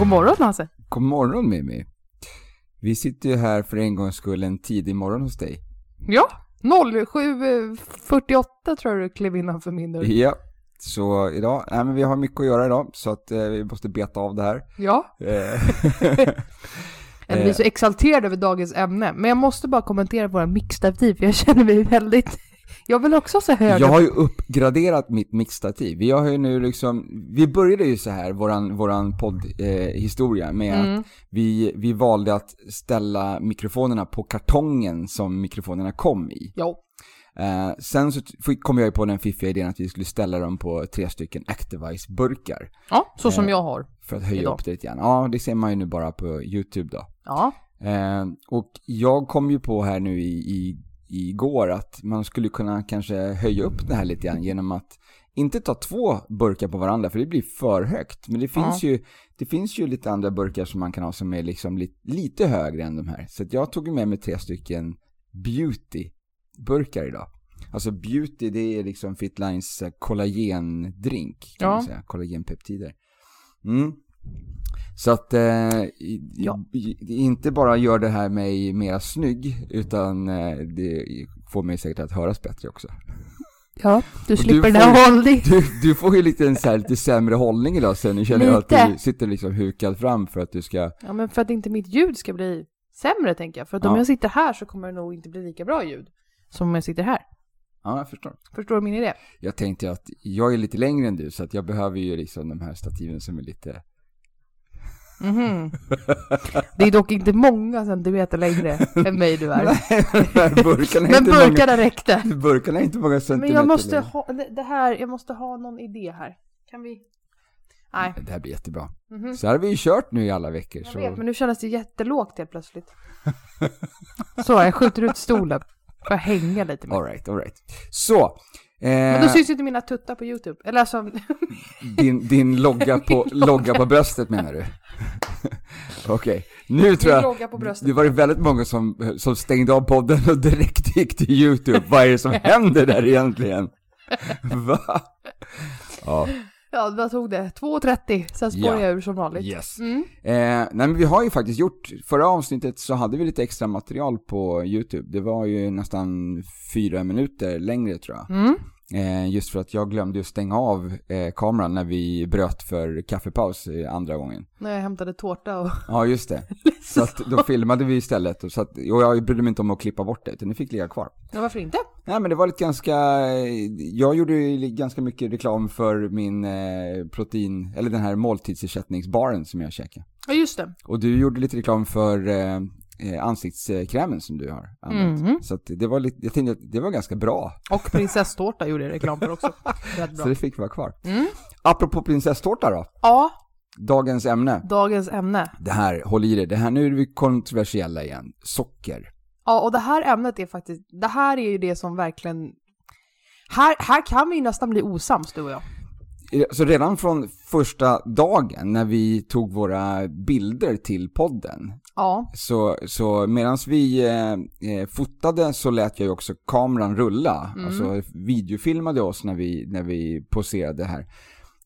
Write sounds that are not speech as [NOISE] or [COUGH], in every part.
God morgon Hasse! God morgon Mimmi! Vi sitter ju här för en gångs skull en tidig morgon hos dig. Ja, 07.48 tror jag du klev innanför min dörr. Ja, så idag, nej men vi har mycket att göra idag så att eh, vi måste beta av det här. Ja. Eh, [LAUGHS] Jag blir så exalterad över dagens ämne. Men jag måste bara kommentera våra mixstativ för jag känner mig väldigt... Jag vill också ha så höga... Jag har ju uppgraderat mitt mixtativ. Vi har ju nu liksom, vi började ju så här, våran, våran poddhistoria, eh, med Mm. att vi, vi valde att ställa mikrofonerna på kartongen som mikrofonerna kom i. Jo. Eh, sen så kom jag ju på den fiffiga idén att vi skulle ställa dem på tre stycken Activise-burkar. Ja, så som Eh. jag har. För att höja Idag. upp det lite grann. Ja, det ser man ju nu bara på YouTube då. Ja. Eh, och jag kom ju på här nu i, i, igår att man skulle kunna kanske höja upp det här lite grann genom att inte ta två burkar på varandra för det blir för högt. Men det finns, ju, det finns ju lite andra burkar som man kan ha som är liksom lite, lite högre än de här. Så jag tog med mig tre stycken beauty-burkar idag. Alltså beauty det är liksom Fitlines eh, kollagendrink kan Ja. man säga, kollagenpeptider. Mm. Så att eh, Ja. inte bara gör det här mig mer snygg, utan eh, det får mig säkert att höras bättre också. Ja, du du slipper den får- här hållningen. Du, du får ju lite, en så här, lite sämre hållning idag sen, nu känner jag att Lite. du sitter liksom hukad fram för att du ska... Ja, men för att inte mitt ljud ska bli sämre tänker jag. För att om Ja. jag sitter här så kommer det nog inte bli lika bra ljud som om jag sitter här. Ja, jag förstår. Förstår du min idé? Jag tänkte att jag är lite längre än du, så att jag behöver ju liksom de här stativen som är lite... Mhm. [LAUGHS] Det är dock inte många centimeter längre än mig du är. [LAUGHS] Nej, burkarna är Men inte burkarna räckte. Burkarna är inte många Men centimeter jag måste längre. ha, det här, jag måste ha någon idé här. Kan vi? Nej. Det här blir jättebra. Mhm. Så här har vi ju kört nu i alla veckor. Jag så... vet, men nu kändes det jättelågt helt plötsligt. Så, jag skjuter ut stolen. Får jag hänga lite mer. All right, all right. Så. Eh, Men då syns inte mina tuttar på YouTube. Eller alltså, din, din logga på, logga på bröstet menar du? [LAUGHS] Okej, nu tror jag... logga på bröstet. Det var ju väldigt många som, som stängde av podden och direkt gick till YouTube. Vad är det som [LAUGHS] händer där egentligen? [LAUGHS] Va? Ja, Ja, vad tog det? 2.30. Sen spårar Ja. jag ur som vanligt. yes. Mm. Eh, nej men vi har ju faktiskt gjort, förra avsnittet så hade vi lite extra material på YouTube. Det var ju nästan fyra minuter längre tror jag. Mm. Eh, just för att jag glömde ju stänga av eh, kameran när vi bröt för kaffepaus eh, andra gången. När jag hämtade tårta och... Ja, just det. [LAUGHS] Så att då filmade vi istället. Och, så att, och jag brydde mig inte om att klippa bort det, utan det fick ligga kvar. Ja, varför inte? Nej, men det var lite ganska... Jag gjorde ju ganska mycket reklam för min protein, eller den här måltidsersättningsbaren som jag käkar. Ja, just det. Och du gjorde lite reklam för ansiktskrämen som du har använt. Mhm. Så det var lite, jag tänkte att det var ganska bra. Och prinsesstårta gjorde jag reklam för också. [LAUGHS] Rätt Så bra. det fick vara kvar. Mm. Apropå prinsesstårta då. Ja, Dagens ämne. dagens ämne. Det här, håll i det, det här, nu är vi kontroversiella igen. Socker. Ja, och det här ämnet är faktiskt, det här är ju det som verkligen, här, här kan vi ju nästan bli osams du och jag. Så redan från första dagen när vi tog våra bilder till podden Ja, så, så medan vi eh, eh, fotade så lät jag ju också kameran rulla. Mm. Alltså videofilmade oss när vi, när vi poserade här.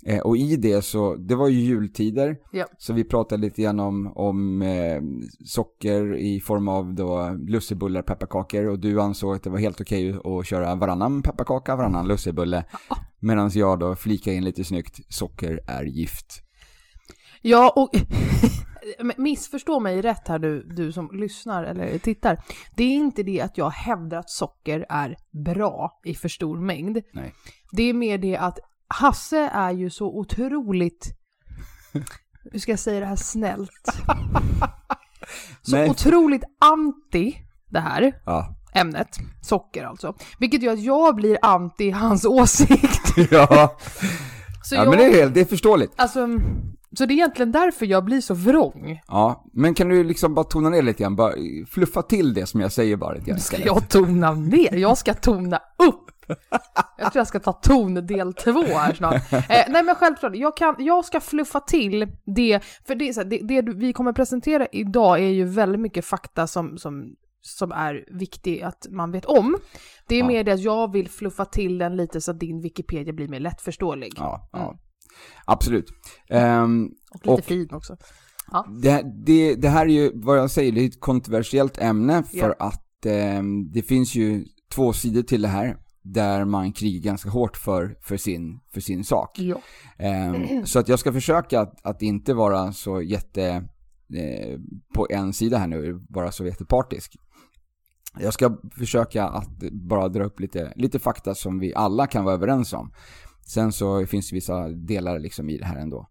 Eh, och i det så, det var ju jultider, Ja. så vi pratade lite grann om, om eh, socker i form av då lussebullar, pepparkakor och du ansåg att det var helt okej att köra varannan pepparkaka, varannan lussebulle. Medan jag då flikade in lite snyggt, socker är gift. Ja, och [LAUGHS] missförstå mig rätt här du, du som lyssnar eller tittar. Det är inte det att jag hävdar att socker är bra i för stor mängd. Nej. Det är mer det att Hasse är ju så otroligt, [LAUGHS] hur ska jag säga det här snällt? [LAUGHS] Så Nej. otroligt anti det här. Ja. Ämnet, socker alltså. Vilket gör att jag blir anti hans [LAUGHS] åsikt. ja, Så ja jag, men det är, helt, det är förståeligt. alltså, så det är egentligen därför jag blir så vrång. Ja, men kan du liksom bara tona ner lite grann, bara fluffa till det som jag säger bara lite grann Ska jag tona ner? Jag ska tona upp! Jag tror jag ska ta ton del två här snart. Eh, nej men självklart, jag, kan, jag ska fluffa till det, för det, är så här, det, det vi kommer presentera idag är ju väldigt mycket fakta som, som, som är viktig att man vet om. Det är Ja. mer det att jag vill fluffa till den lite så att din Wikipedia blir mer lättförståelig. Ja, ja. Mm. Absolut. Ehm, Och lite Och- fin också. det, det, det här är ju, vad jag säger, det är ett kontroversiellt ämne för att ehm, det finns ju två sidor till det här. Där man krigar ganska hårt för, för, sin, för sin sak. Ja. Ehm, så att jag ska försöka att, att inte vara så jätte eh, på en sida här nu, vara så jättepartisk. Jag ska försöka att bara dra upp lite, lite fakta som vi alla kan vara överens om. Sen så finns det vissa delar liksom i det här ändå.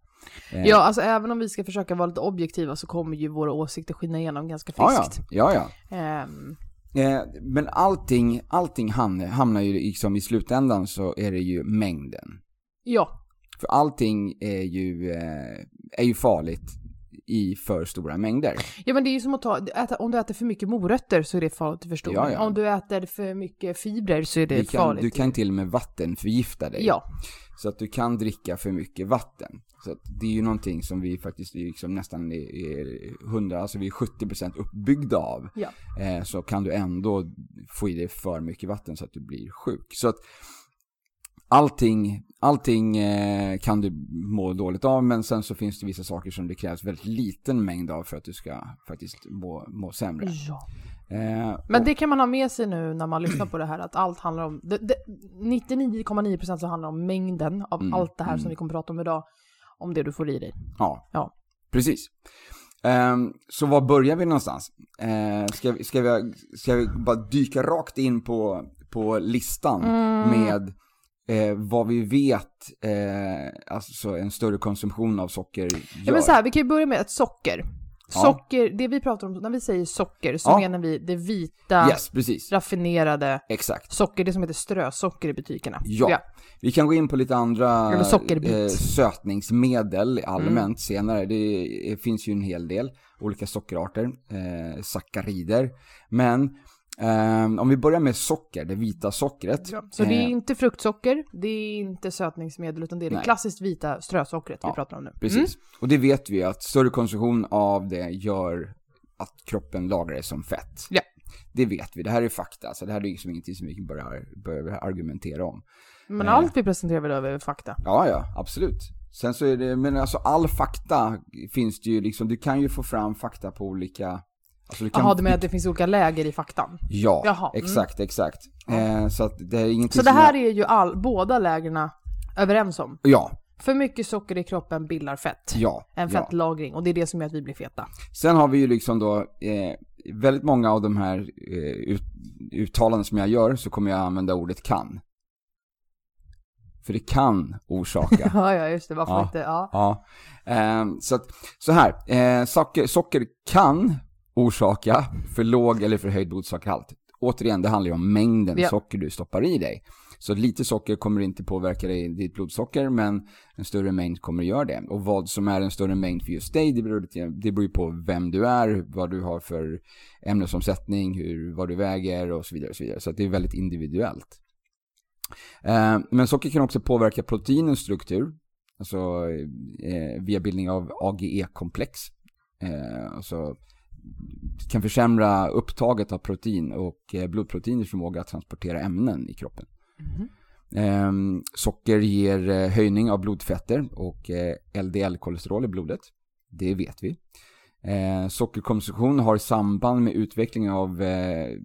Eh, ja, alltså även om vi ska försöka vara lite objektiva så kommer ju våra åsikter skina igenom ganska ja, ja, friskt. ja, ja. Ehm, Eh, men allting, allting hamnar, hamnar ju liksom i slutändan så är det ju mängden. ja, För allting är ju, eh, är ju farligt i för stora mängder. Ja men det är ju som att ta, äta, om du äter för mycket morötter så är det farligt för stor. Ja, ja. Om du äter för mycket fibrer så är det Du kan, farligt. du kan till och med vattenförgifta dig. Ja, Så att du kan dricka för mycket vatten. Så att det är ju någonting som vi faktiskt är liksom nästan är 100, alltså vi är 70% uppbyggda av. ja. Eh, så kan du ändå få i dig för mycket vatten så att du blir sjuk. Så att allting, allting eh, kan du må dåligt av men sen så finns det vissa saker som det krävs väldigt liten mängd av för att du ska faktiskt må, må sämre. ja. Eh, Men och- det kan man ha med sig nu när man lyssnar på det här att allt handlar om, det, det, 99,9% så handlar om mängden av Mm, allt det här mm. som vi kommer prata om idag. Om det du får i dig. Ja, Ja. precis. Ehm, så var börjar vi någonstans? Uh, ska, vi- ska, vi, ska vi bara dyka rakt in på, på listan Mm. med eh, vad vi vet, eh, alltså en större konsumtion av socker gör? Ja men så här, vi kan ju börja med ett socker. Ja. Socker, det vi pratar om, när vi säger socker så Ja. menar vi det vita, Yes, raffinerade Exakt. socker, det som heter strösocker i butikerna. Ja. Vi kan gå in på lite andra eh, sötningsmedel allmänt Mm. senare. Det finns ju en hel del olika sockerarter, eh, sackarider. Men eh, om vi börjar med socker, det vita sockret. Ja, så det är eh, inte fruktsocker, det är inte sötningsmedel, utan det är det Nej. klassiskt vita strösockret vi Ja, pratar om nu. Precis. Mm. Och det vet vi att större konsumtion av det gör att kroppen lagrar det som fett. Ja. Det vet vi, det här är fakta, så det här är liksom ingenting som vi börjar, börjar argumentera om. Men Eh. allt vi presenterar väl över fakta? Ja, ja, absolut. Sen så är det, men alltså all fakta finns det ju liksom, du kan ju få fram fakta på olika... Alltså du kan, Jaha, du menar att det finns olika läger i faktan? Ja, Jaha, mm. exakt, exakt. Eh, så att det är ingenting Så det här jag, är ju all, båda lägerna överens om. Ja, För mycket socker i kroppen bildar fett. ja, En ja. fettlagring, och det är det som gör att vi blir feta. Sen har vi ju liksom då, eh, väldigt många av de här eh, ut, uttalanden som jag gör så kommer jag använda ordet kan. För det kan orsaka. [LAUGHS] Ja, ja, just det. Varför Ja. inte? Ja. Ja, ehm, så, att, så här, eh, socker, socker kan orsaka för låg eller för höjd blodsockerhalt. Återigen, det handlar ju om mängden Ja. socker du stoppar i dig. Så lite socker kommer inte påverka dig, ditt blodsocker, men en större mängd kommer göra det. Och vad som är en större mängd för just dig, det beror, det beror på vem du är, vad du har för ämnesomsättning, hur, vad du väger och så vidare. Och så vidare. så det är väldigt individuellt. Eh, men socker kan också påverka proteinens struktur, alltså eh, via bildning av AGE-komplex. Eh, alltså kan försämra upptaget av protein och eh, blodproteiners förmåga att transportera ämnen i kroppen. Eh, socker ger eh, höjning av blodfetter och eh, LDL-kolesterol i blodet. Det vet vi. Eh, sockerkonsumtion har samband med utvecklingen av eh,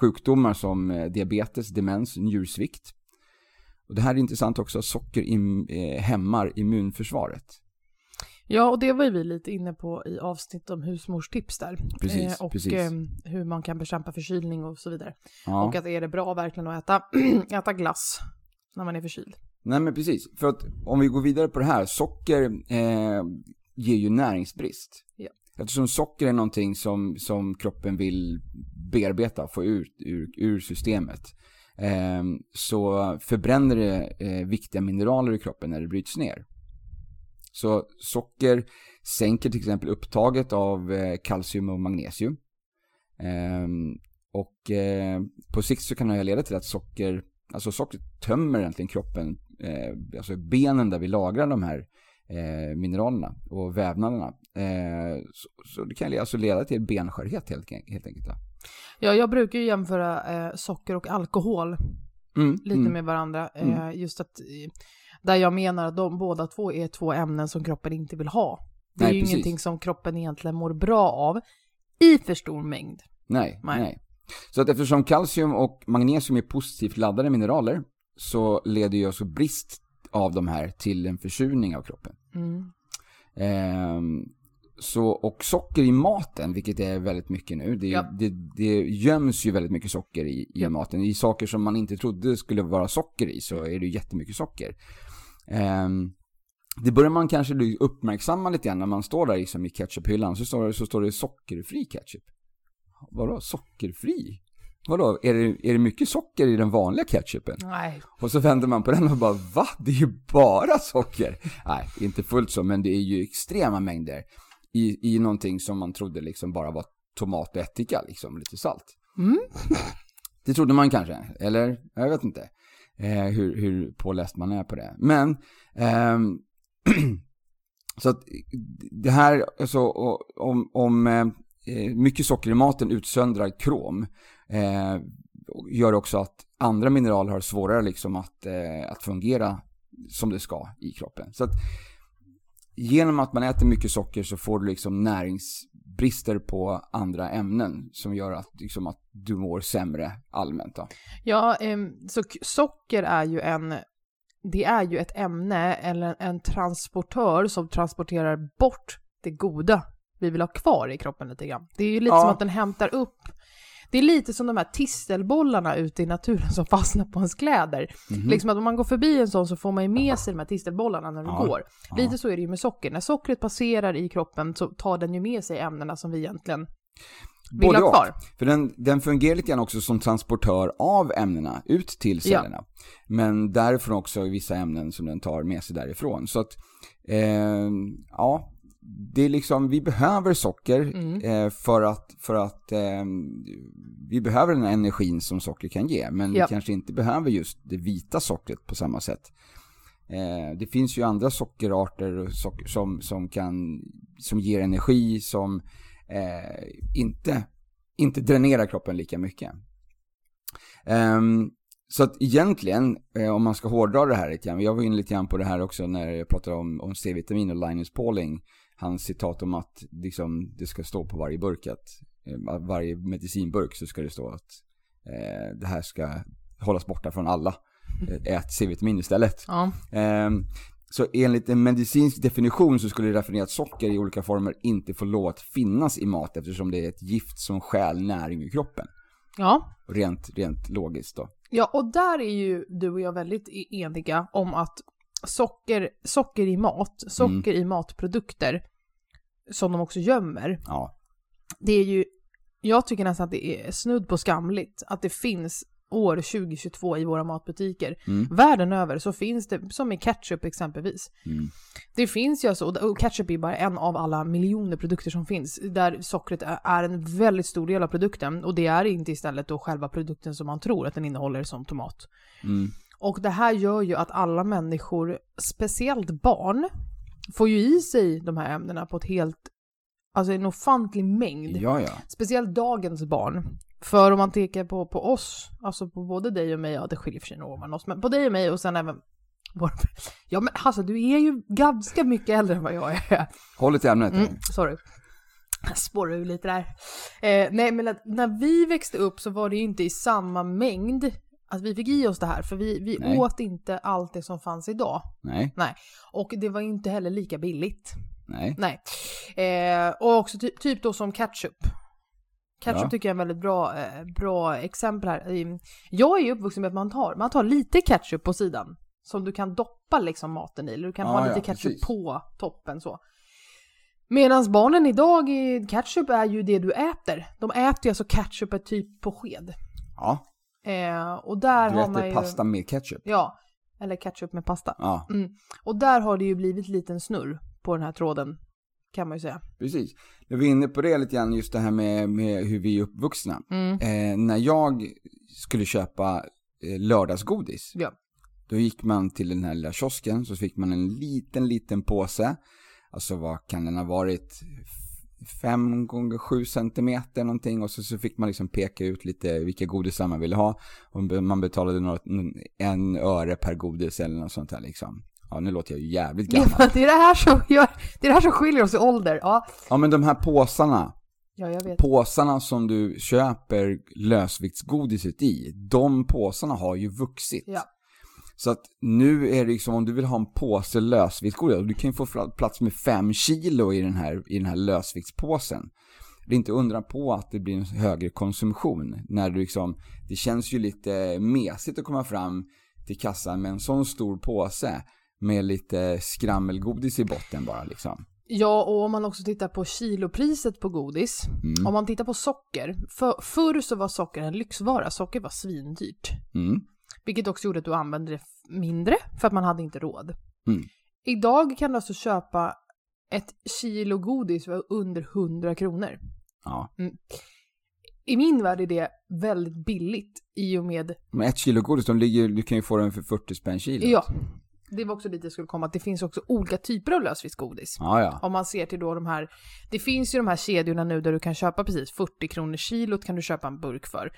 sjukdomar som diabetes, demens, njursvikt. Och det här är intressant också, socker im, eh, hämmar immunförsvaret. Ja, och det var ju vi lite inne på i avsnitt om husmorstips där. Precis, och precis. eh, hur man kan bekämpa förkylning och så vidare. Ja. Och att är det bra verkligen att äta, [CLEARS THROAT] äta glass när man är förkyld? Nej men precis, för att om vi går vidare på det här, socker eh, ger ju näringsbrist. Ja. Eftersom socker är någonting som, som kroppen vill bearbeta få ut ur, ur systemet eh, så förbränner det eh, viktiga mineraler i kroppen när det bryts ner. Så socker sänker till exempel upptaget av eh, kalcium och magnesium. Ehm, och eh, på sikt så kan det leda till att socker, alltså socker tömmer egentligen kroppen, eh, alltså benen där vi lagrar de här mineralerna och vävnaderna. Så, det kan alltså leda till benskörhet helt, enkelt. Ja, jag brukar ju jämföra socker och alkohol mm, lite mm. med varandra. Mm. Just att, där jag menar att de båda två är två ämnen som kroppen inte vill ha. Det är nej, ju precis. ingenting som kroppen egentligen mår bra av i för stor mängd. Nej, nej, nej. Så att eftersom kalcium och magnesium är positivt laddade mineraler så leder ju alltså brist av de här till en försurning av kroppen. Mm. Ehm, så, och socker i maten, vilket är väldigt mycket nu, det, ja. det, det göms ju väldigt mycket socker i, i ja. maten. I saker som man inte trodde skulle vara socker i så är det jättemycket socker. Ehm, det börjar man kanske uppmärksamma lite grann när man står där liksom i ketchuphyllan, så står det, så står det sockerfri ketchup. Vadå sockerfri? Vadå, är det, är det mycket socker i den vanliga ketchupen? Nej. Och så vänder man på den och bara va? Det är ju bara socker! Nej, inte fullt så, men det är ju extrema mängder i, i någonting som man trodde liksom bara var tomat och ättika, liksom lite salt. Mm. Det trodde man kanske, eller jag vet inte eh, hur, hur påläst man är på det. Men, eh, [CLEARS THROAT] så att det här, alltså om, om eh, mycket socker i maten utsöndrar krom. Eh, gör också att andra mineraler har svårare liksom att, eh, att fungera som det ska i kroppen. Så att genom att man äter mycket socker så får du liksom närings näringsbrister på andra ämnen som gör att, liksom, att du mår sämre allmänt. Då. Ja, så socker är ju en det är ju ett ämne eller en transportör som transporterar bort det goda vi vill ha kvar i kroppen lite grann. Det är ju lite ja. som att den hämtar upp det är lite som de här tistelbollarna ute i naturen som [LAUGHS] fastnar på ens kläder. Mm. Liksom att om man går förbi en sån så får man ju med sig de här tistelbollarna när du ja. går. Lite så är det ju med socker. När sockret passerar i kroppen så tar den ju med sig ämnena som vi egentligen vill Både ha kvar. Och. För den, den fungerar lite grann också som transportör av ämnena ut till cellerna. Ja. Men därifrån också vissa ämnen som den tar med sig därifrån. Så att, eh, ja, det är liksom, vi behöver socker mm. eh, för att, för att eh, vi behöver den energin som socker kan ge. Men ja. vi kanske inte behöver just det vita sockret på samma sätt. Eh, det finns ju andra sockerarter socker, som, som, kan, som ger energi som eh, inte, inte dränerar kroppen lika mycket. Um, så att egentligen, eh, om man ska hårdra det här lite grann, jag var inne lite grann på det här också när jag pratade om, om C-vitamin och Linus Pauling hans citat om att liksom, det ska stå på varje burk att eh, varje medicinburk så ska det stå att eh, det här ska hållas borta från alla. Eh, ät C-vitamin istället. Ja. Eh, så enligt en medicinsk definition så skulle raffinerat socker i olika former inte få lov att finnas i mat eftersom det är ett gift som stjäl näring i kroppen. Ja. Rent, rent logiskt då. Ja, och där är ju du och jag väldigt e-, eniga om att socker, socker i mat, socker mm. i matprodukter, som de också gömmer. Ja. Det är ju, jag tycker nästan att det är snudd på skamligt att det finns år 2022 i våra matbutiker. Mm. Världen över så finns det, som i ketchup exempelvis. Mm. Det finns ju alltså, och ketchup är bara en av alla miljoner produkter som finns, där sockret är en väldigt stor del av produkten. Och det är inte istället då själva produkten som man tror att den innehåller som tomat. Mm. Och det här gör ju att alla människor, speciellt barn, får ju i sig de här ämnena på ett helt, alltså en ofantlig mängd. Ja, ja. Speciellt dagens barn. För om man tänker på, på oss, alltså på både dig och mig, ja det skiljer för sig mellan oss, men på dig och mig och sen även [LAUGHS] vår... Ja men alltså du är ju ganska mycket äldre än vad jag är. Håll i ämnet. Mm, sorry. Jag spårar ur lite där. Eh, nej men att, när vi växte upp så var det ju inte i samma mängd att vi fick i oss det här, för vi, vi åt inte allt det som fanns idag. Nej. Nej. Och det var inte heller lika billigt. Nej. Nej. Eh, och också ty typ då som ketchup. Ketchup ja. tycker jag är en väldigt bra, eh, bra exempel här. Jag är ju uppvuxen med att man tar, man tar lite ketchup på sidan. Som du kan doppa liksom maten i, eller du kan ja, ha lite ja, ketchup precis. på toppen så. Medan barnen idag, i ketchup är ju det du äter. De äter ju alltså ketchup typ på sked. Ja, Eh, och där du har man äter ju... pasta med ketchup. Ja, eller ketchup med pasta. Ja, Och där har det ju blivit liten snurr på den här tråden, kan man ju säga. precis. Är vi inne på det lite grann, just det här med, med hur vi är uppvuxna. Mm. Eh, när jag skulle köpa eh, lördagsgodis, Ja. då gick man till den här lilla kiosken, så fick man en liten, liten påse. Alltså vad kan den ha varit? 5 gånger 7 centimeter någonting och så, så fick man liksom peka ut lite vilka godisar man ville ha. Och man betalade något, en öre per godis eller något sånt här liksom. Ja, nu låter jag ju jävligt gammal. Ja, det, är det, här som gör, det är det här som skiljer oss i ålder. Ja, Ja, men de här påsarna, ja jag vet. påsarna som du köper lösviktsgodiset i, de påsarna har ju vuxit. Ja. Så att nu är det liksom, om du vill ha en påse lösviktsgodis, du kan ju få plats med fem kilo i den här, i den här lösviktspåsen. Det är inte undra på att det blir en högre konsumtion. När du liksom, det känns ju lite mesigt att komma fram till kassan med en sån stor påse med lite skrammelgodis i botten bara liksom. Ja, och om man också tittar på kilopriset på godis. Mm. Om man tittar på socker. För, förr så var socker en lyxvara. Socker var svindyrt. Mm. Vilket också gjorde att du använde det mindre för att man hade inte råd. Mm. Idag kan du alltså köpa ett kilo godis för under 100 kronor. Ja. I min värld är det väldigt billigt i och med, Men ett kilo godis, de ligger, du kan ju få den för 40 spänn kilo. ja, det var också dit jag skulle komma, att det finns också olika typer av lösviktsgodis. Ja, ja. Om man ser till då de här, det finns ju de här kedjorna nu där du kan köpa precis 40 kronor kilot kan du köpa en burk för.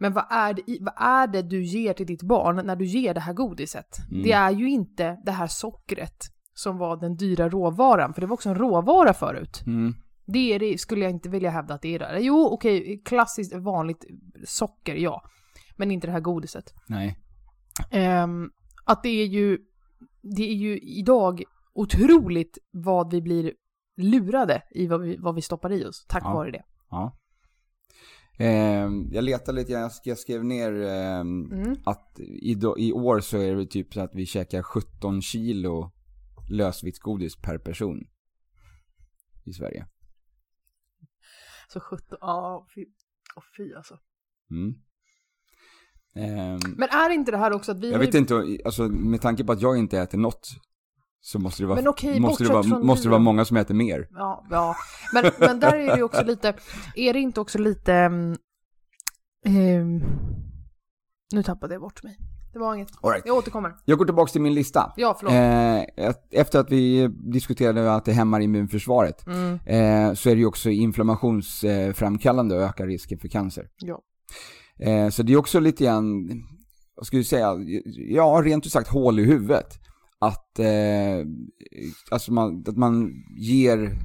Men vad är, det, vad är det du ger till ditt barn när du ger det här godiset? Mm. Det är ju inte det här sockret som var den dyra råvaran, för det var också en råvara förut. Mm. Det det, skulle jag inte vilja hävda att det är där. Jo, okej, klassiskt vanligt socker, ja. Men inte det här godiset. Nej. Ehm, att det är ju, det är ju idag otroligt vad vi blir lurade i vad vi, vad vi stoppar i oss, tack Ja. vare det. Ja. Ehm, jag letade lite, jag sk- jag skrev ner ehm, Mm. att i, i år så är det typ så att vi käkar 17 kilo lösviktsgodis per person. I Sverige. Så 17, ja, fy, åh, fy alltså. Mm. Ehm, Men är inte det här också att vi jag vet inte, alltså med tanke på att jag inte äter något så måste det vara, Men okej, måste det vara, från måste det vara många som äter mer. Ja, ja. Men, men där är det också lite, är det inte också lite, ehm, nu tappade jag bort mig. Det var inget. All right. Jag återkommer. Jag går tillbaka till min lista. Ja, förlåt. Eh, efter att vi diskuterade att det hämmar immunförsvaret Mm, eh, så är det ju också inflammationsframkallande och ökar risken för cancer. ja. Eh, så det är också lite grann, vad ska vi säga, ja rent ut sagt hål i huvudet. Att, eh, alltså man, att man ger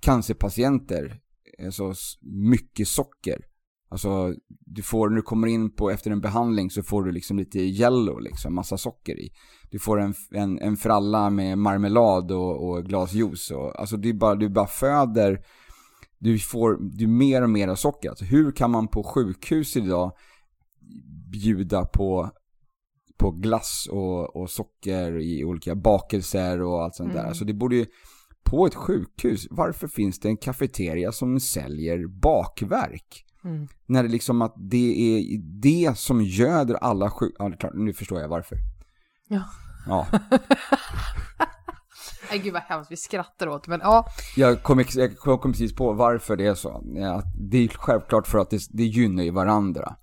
cancerpatienter eh, så mycket socker. Alltså, du får, när du kommer in på, efter en behandling så får du liksom lite yellow liksom, massa socker i. Du får en, en, en fralla med marmelad och, och glas juice och, alltså du bara, du bara föder, du får, du mer och mer socker. Alltså hur kan man på sjukhus idag bjuda på, på glass och, och socker i olika bakelser och allt sånt där. Mm. Alltså det borde ju, på ett sjukhus, varför finns det en kafeteria som säljer bakverk? Mm. När det liksom att det är det som göder alla sjuk... Ja, klart, nu förstår jag varför. Ja. Ja, [LAUGHS] Nej gud vad hemskt, vi skrattar åt men ja. jag kom, jag kom precis på varför det är så. Att det är självklart för att det, det gynnar ju varandra.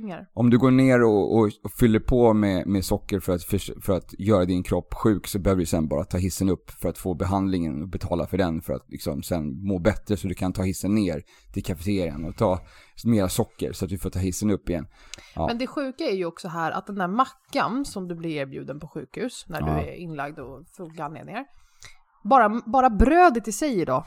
Pengar. Om du går ner och, och, och fyller på med, med socker för att, för, för att göra din kropp sjuk så behöver du sen bara ta hissen upp för att få behandlingen och betala för den för att liksom sen må bättre så du kan ta hissen ner till kafeterian och ta mera socker så att du får ta hissen upp igen. Ja. Men det sjuka är ju också här att den där mackan som du blir erbjuden på sjukhus när du Ja. är inlagd och får anledningar. Bara, bara brödet i sig idag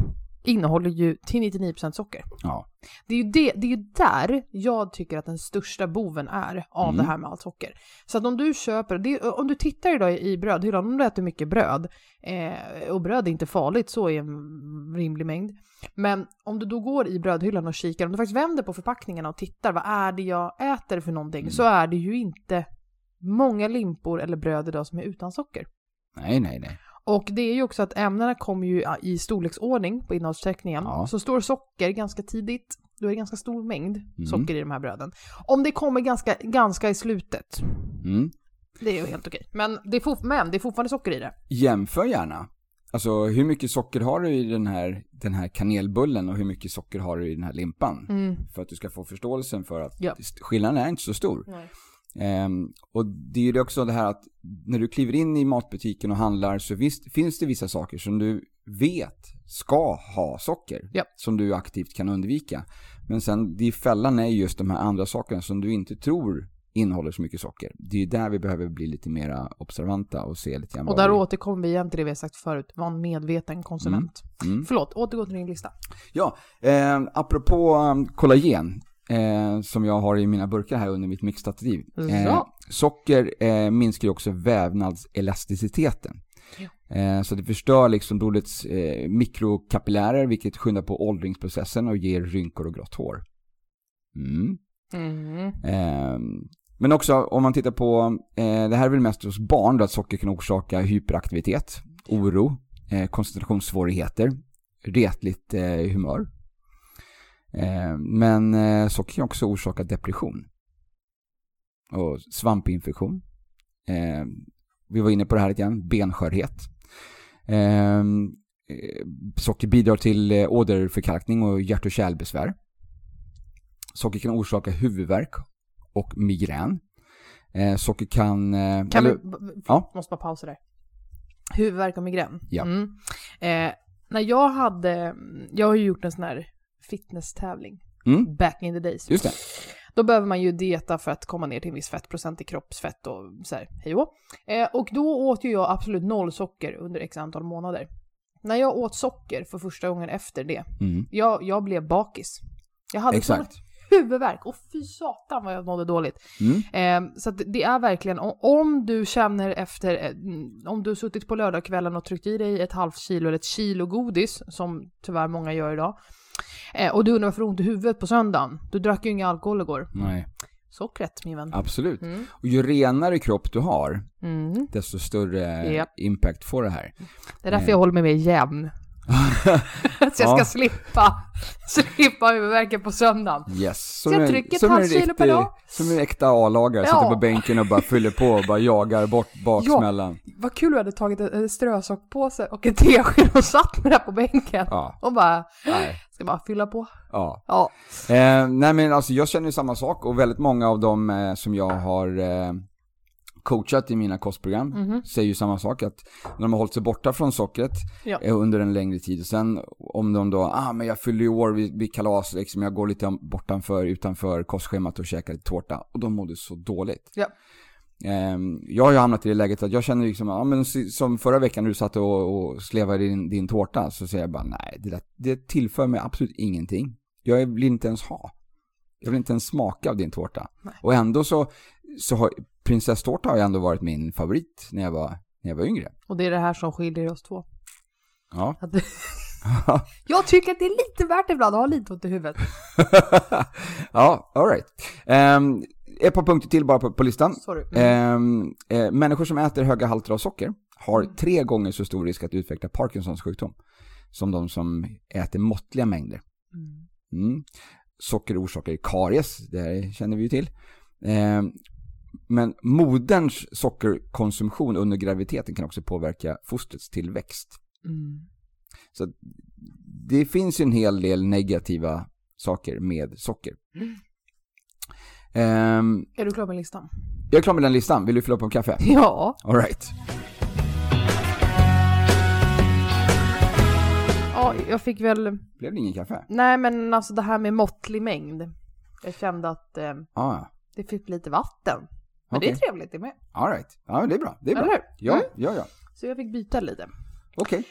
innehåller ju till 99% socker. Ja. Det är ju det, det är där jag tycker att den största boven är av Mm. det här med allt socker. Så att om du köper, det, om du tittar idag i brödhyllan, om du äter mycket bröd, eh, och bröd är inte farligt så i en rimlig mängd, men om du då går i brödhyllan och kikar, om du faktiskt vänder på förpackningarna och tittar, vad är det jag äter för någonting, Mm. så är det ju inte många limpor eller bröd idag som är utan socker. Nej, nej, nej. Och det är ju också att ämnena kommer ju i storleksordning på innehållsförteckningen. Ja. Så står socker ganska tidigt, då är det ganska stor mängd Mm. socker i de här bröden. Om det kommer ganska, ganska i slutet, Mm. det är ju helt okej. Men det är, men det är fortfarande socker i det. Jämför gärna. Alltså hur mycket socker har du i den här, den här kanelbullen och hur mycket socker har du i den här limpan? Mm. För att du ska få förståelsen för att Ja. skillnaden är inte så stor. Nej. Ehm, och det är ju också det här att när du kliver in i matbutiken och handlar så visst, finns det vissa saker som du vet ska ha socker. Ja. Som du aktivt kan undvika. Men sen, det fällan är just de här andra sakerna som du inte tror innehåller så mycket socker. Det är ju där vi behöver bli lite mer observanta och se lite grann Och där vi... återkommer vi igen till det vi har sagt förut, var en medveten konsument. Mm. Förlåt, återgå till din lista. Ja, eh, apropå um, kollagen, eh, som jag har i mina burkar här under mitt mixstativ. Eh, socker eh, minskar ju också vävnadselasticiteten. Ja. Eh, så det förstör liksom blodets eh, mikrokapillärer, vilket skyndar på åldringsprocessen och ger rynkor och grått hår. Mm. Mm. Men också om man tittar på, eh, det här är väl mest hos barn, då att socker kan orsaka hyperaktivitet, oro, koncentrationssvårigheter, retligt humör. Eh, men eh, socker kan också orsaka depression. Och svampinfektion. Eh, vi var inne på det här lite grann, benskörhet. Socker bidrar till åderförkalkning och hjärt och kärlbesvär. Socker kan orsaka huvudvärk och migrän. Socker kan... Kan eller, vi, Ja. måste bara pausa där. Huvudvärk och migrän. Ja. Mm. Eh, när jag hade, jag har ju gjort en sån här fitnesstävling mm, back in the days. just det. Då behöver man ju dieta för att komma ner till en viss fettprocent i kroppsfett och så här, hej och. eh, Och då åt ju jag absolut noll socker under x antal månader. När jag åt socker för första gången efter det, Mm, jag, jag blev bakis. Jag hade exakt. huvudvärk och fy satan vad jag mådde dåligt. Mm, Eh, så det är verkligen, om du känner efter, eh, om du har suttit på lördagskvällen och tryckt i dig ett halvt kilo eller ett kilo godis, som tyvärr många gör idag, eh, och du undrar varför du ont i huvudet på söndagen, du drack ju ingen alkohol igår. nej, Sockret min vän. absolut. Mm. Och ju renare kropp du har, Mm. desto större Ja. impact får det här. Det är därför Nej. jag håller mig mer jämn. [LAUGHS] så jag ska Ja. slippa, [LAUGHS] slippa huvudvärken på söndagen. Yes. Så jag en- trycker ett halvt kilo per dag. Som en äkta A-lagare, Ja. sitter på bänken och bara fyller på och bara jagar bort [LAUGHS] baksmällan. Vad kul du hade tagit en strösockpåse och en tesked och satt med det på bänken. Ja, Och bara, nej, ska bara fylla på. ja. Ja. Eh, nej men alltså jag känner ju samma sak och väldigt många av dem eh, som jag har eh, coachat i mina kostprogram Mhm. säger ju samma sak att när de har hållit sig borta från sockret Ja. eh, under en längre tid och sen om de då, ah men jag fyller i år vid, vid kalas liksom, jag går lite bortanför, utanför kostschemat och käkar lite tårta och de mådde så dåligt. Ja. Ehm, jag har ju hamnat i det läget att jag känner liksom, ja men som förra veckan när du satt och, och slevade din, din tårta så säger jag bara nej, det, där, det tillför mig absolut ingenting. Jag vill inte ens ha. Jag vill inte ens smaka av din tårta. Nej. Och ändå så, så har prinsesstårta har ju ändå varit min favorit när jag var, när jag var yngre. Och det är det här som skiljer oss två. Ja. [LAUGHS] Att [LAUGHS] jag tycker att det är lite värt ibland att ha lite ont i huvudet. [LAUGHS] ja, alright. Um, ett par punkter till bara på, på listan. Sorry. Ehm, eh, människor som äter höga halter av socker har Mm. tre gånger så stor risk att utveckla Parkinsons sjukdom som de som äter måttliga mängder. Mm. Mm. Socker orsakar karies, det här känner vi ju till. Ehm, men moderns sockerkonsumtion under graviditeten kan också påverka fostrets tillväxt. Mm. Så det finns ju en hel del negativa saker med socker. Mm. Ehm, Är du klar med listan? jag är klar med den listan, vill du fylla på en kaffe? Ja. All right. Ja, jag fick väl... Blev det ingen kaffe? Nej, men alltså det här med måttlig mängd. Jag kände att eh, Ah, det fick lite vatten. Men det Okej. är trevligt det med. All right. Ja, det är bra. Det är bra. Eller? Ja, Mm. ja, ja. Så jag fick byta lite. Okej.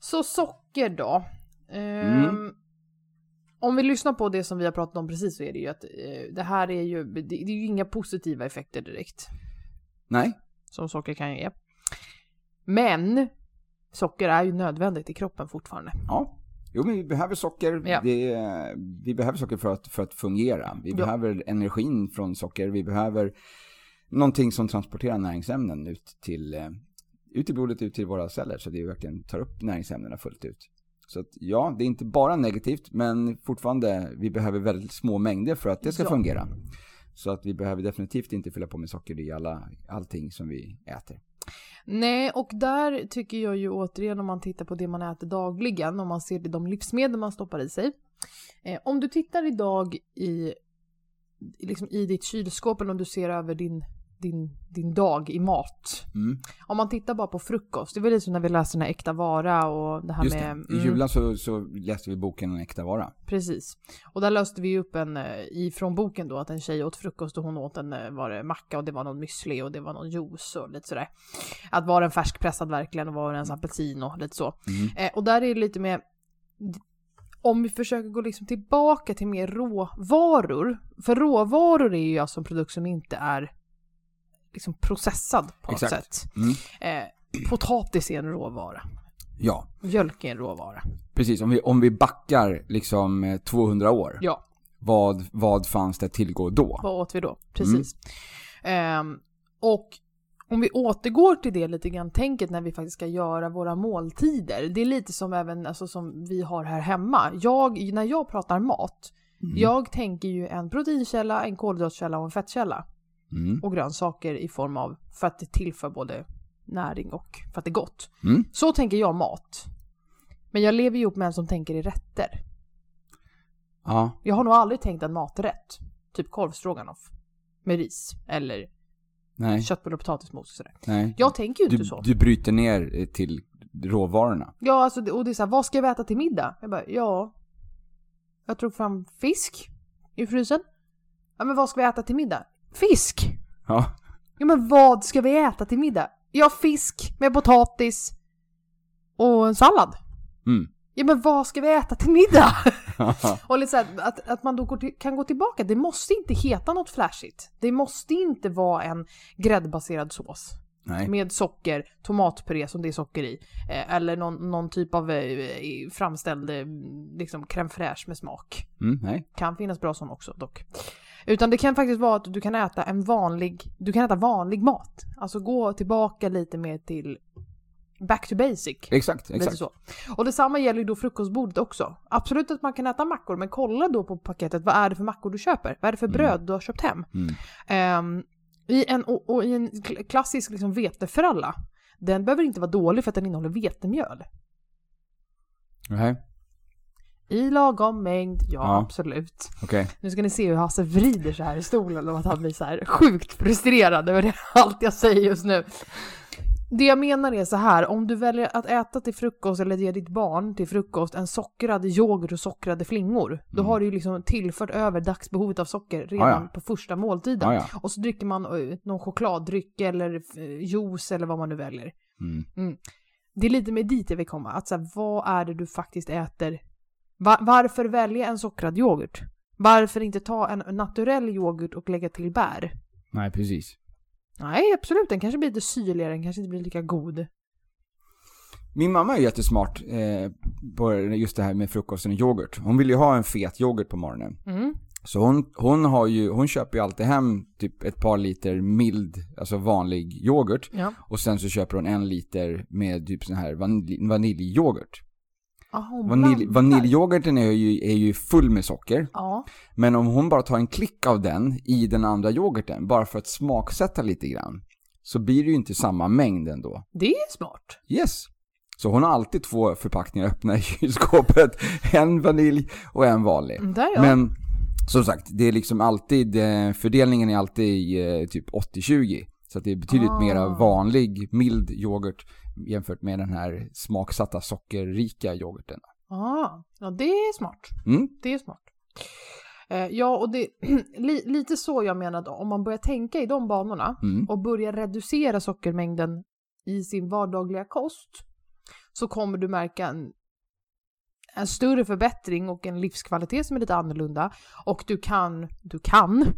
Så socker då. Ehm, Mm. Om vi lyssnar på det som vi har pratat om precis så är det ju att eh, det här är ju, det, det är ju inga positiva effekter direkt Nej. som socker kan ge. Men socker är ju nödvändigt i kroppen fortfarande. Ja. Jo, men vi behöver socker. Ja. Det, vi behöver socker för att, för att fungera. Vi Ja. behöver energin från socker. Vi behöver någonting som transporterar näringsämnen ut till, eh, ut i blodet, ut till våra celler. Så det verkligen tar upp näringsämnena fullt ut. Så att, ja, det är inte bara negativt, men fortfarande, vi behöver väldigt små mängder för att det ska Ja. fungera. Så att vi behöver definitivt inte fylla på med socker i alla, allting som vi äter. Nej, och där tycker jag ju återigen om man tittar på det man äter dagligen, om man ser de livsmedel man stoppar i sig. Eh, om du tittar idag i, liksom i ditt kylskåp eller om du ser över din, din, din dag i mat. Mm. Om man tittar bara på frukost, det var lite som när vi läste den här äkta vara och det här Just med... det, i julen så, så läste vi boken En äkta vara. Precis. Och där löste vi upp en, eh, ifrån boken då, att en tjej åt frukost och hon åt en, eh, var det macka och det var någon müsli och det var någon juice och lite sådär. Att var den färskpressad verkligen och var den ens apelsin och lite så. Mm. Eh, och där är det lite mer, om vi försöker gå liksom tillbaka till mer råvaror. För råvaror är ju alltså en produkt som inte är liksom processad på något Exakt. sätt. Mm. Eh, potatis är en råvara. Ja, Mjölk är en råvara. precis. Om vi, om vi backar liksom eh, 200 år, Ja, vad, vad fanns det att tillgå då? vad åt vi då? Precis. Ehm, och om vi återgår till det lite grann, tänket när vi faktiskt ska göra våra måltider. Det är lite som även alltså, som vi har här hemma. Jag, när jag pratar mat, Mm. jag tänker ju en proteinkälla, en kolhydratkälla och en fettkälla. Mm. Och grönsaker i form av, för att det tillför både näring och för att det är gott. Mm. Så tänker jag mat. Men jag lever ju ihop med en som tänker i rätter. Ja, Jag har nog aldrig tänkt en maträtt. Typ korvstroganoff. Med ris. Eller nej, köttbullar och potatismos och sådär. nej. Jag tänker ju inte Du, så. du bryter ner eh, till råvarorna. Ja, alltså, och det är såhär, vad ska jag äta till middag? Jag bara, ja. Jag tog fram fisk i frysen. Ja, men vad ska vi äta till middag? Fisk! Ja, Ja, men vad ska vi äta till middag? Ja, fisk med potatis och en sallad. mm. Ja, men vad ska vi äta till middag? [LAUGHS] och lite så här, att, att man då går till, kan gå tillbaka. Det måste inte heta något flashigt. Det måste inte vara en gräddbaserad sås. nej. Med socker, tomatpuré som det är socker i. Eh, eller någon, någon typ av eh, framställd eh, liksom crème fraîche med smak. Mm. Kan finnas bra sån också dock. Utan det kan faktiskt vara att du kan äta en vanlig, du kan äta vanlig mat. Alltså gå tillbaka lite mer till back to basic. Exakt, exakt. så. Och detsamma gäller ju då frukostbordet också. Absolut att man kan äta mackor, men kolla då på paketet. Vad är det för mackor du köper? Vad är det för Mm. bröd du har köpt hem? Mm. Ehm, i, en, och, och i en kl- klassisk liksom vetefralla, den behöver inte vara dålig för att den innehåller vetemjöl. Nej, I lagom mängd, ja, Ja. absolut. okej. Nu ska ni se hur Hasse vrider så här i stolen och att han blir så här sjukt frustrerad över allt jag säger just nu. Det jag menar är så här, om du väljer att äta till frukost eller ge ditt barn till frukost en sockrad yoghurt och sockrade flingor, då Mm. har du ju liksom tillfört över dagsbehovet av socker redan Ja, ja. på första måltiden. Ja, ja. Och så dricker man eh, någon chokladdryck eller eh, juice eller vad man nu väljer. Mm. Det är lite med dit jag vill komma, att så här, vad är det du faktiskt äter? Va- varför välja en sockrad yoghurt? Varför inte ta en naturell yoghurt och lägga till bär? Nej, precis. Nej, absolut, den kanske blir lite syrligare, den kanske inte blir lika god. Min mamma är jättesmart eh, på just det här med frukosten och yoghurt. Hon vill ju ha en fet yoghurt på morgonen. Mm. Så hon, hon, har ju, hon köper ju alltid hem typ ett par liter mild, alltså vanlig yoghurt. Ja. Och sen så köper hon en liter med typ sån här vanilj, vaniljyoghurt. Vanilj, blandar. vaniljyoghurten är ju, är ju full med socker. Ja, Men om hon bara tar en klick av den i den andra yoghurten, bara för att smaksätta lite grann, så blir det ju inte samma mängd ändå. det är smart. Yes. Så hon har alltid två förpackningar öppna i kylskåpet. [LAUGHS] En vanilj och en vanlig. Mm, Där ja. Men som sagt, det är liksom alltid, eh, fördelningen är alltid eh, typ 80-20. Så det är betydligt Ah. mera vanlig, mild yoghurt jämfört med den här smaksatta sockerrika yoghurten. Ah, ja, det är smart. Mm? Det är smart. Eh, ja, och det [CLEARS THROAT] li, lite så jag menade, om man börjar tänka i de banorna Mm. och börjar reducera sockermängden i sin vardagliga kost så kommer du märka en, en större förbättring och en livskvalitet som är lite annorlunda. Och du kan, du kan [LAUGHS]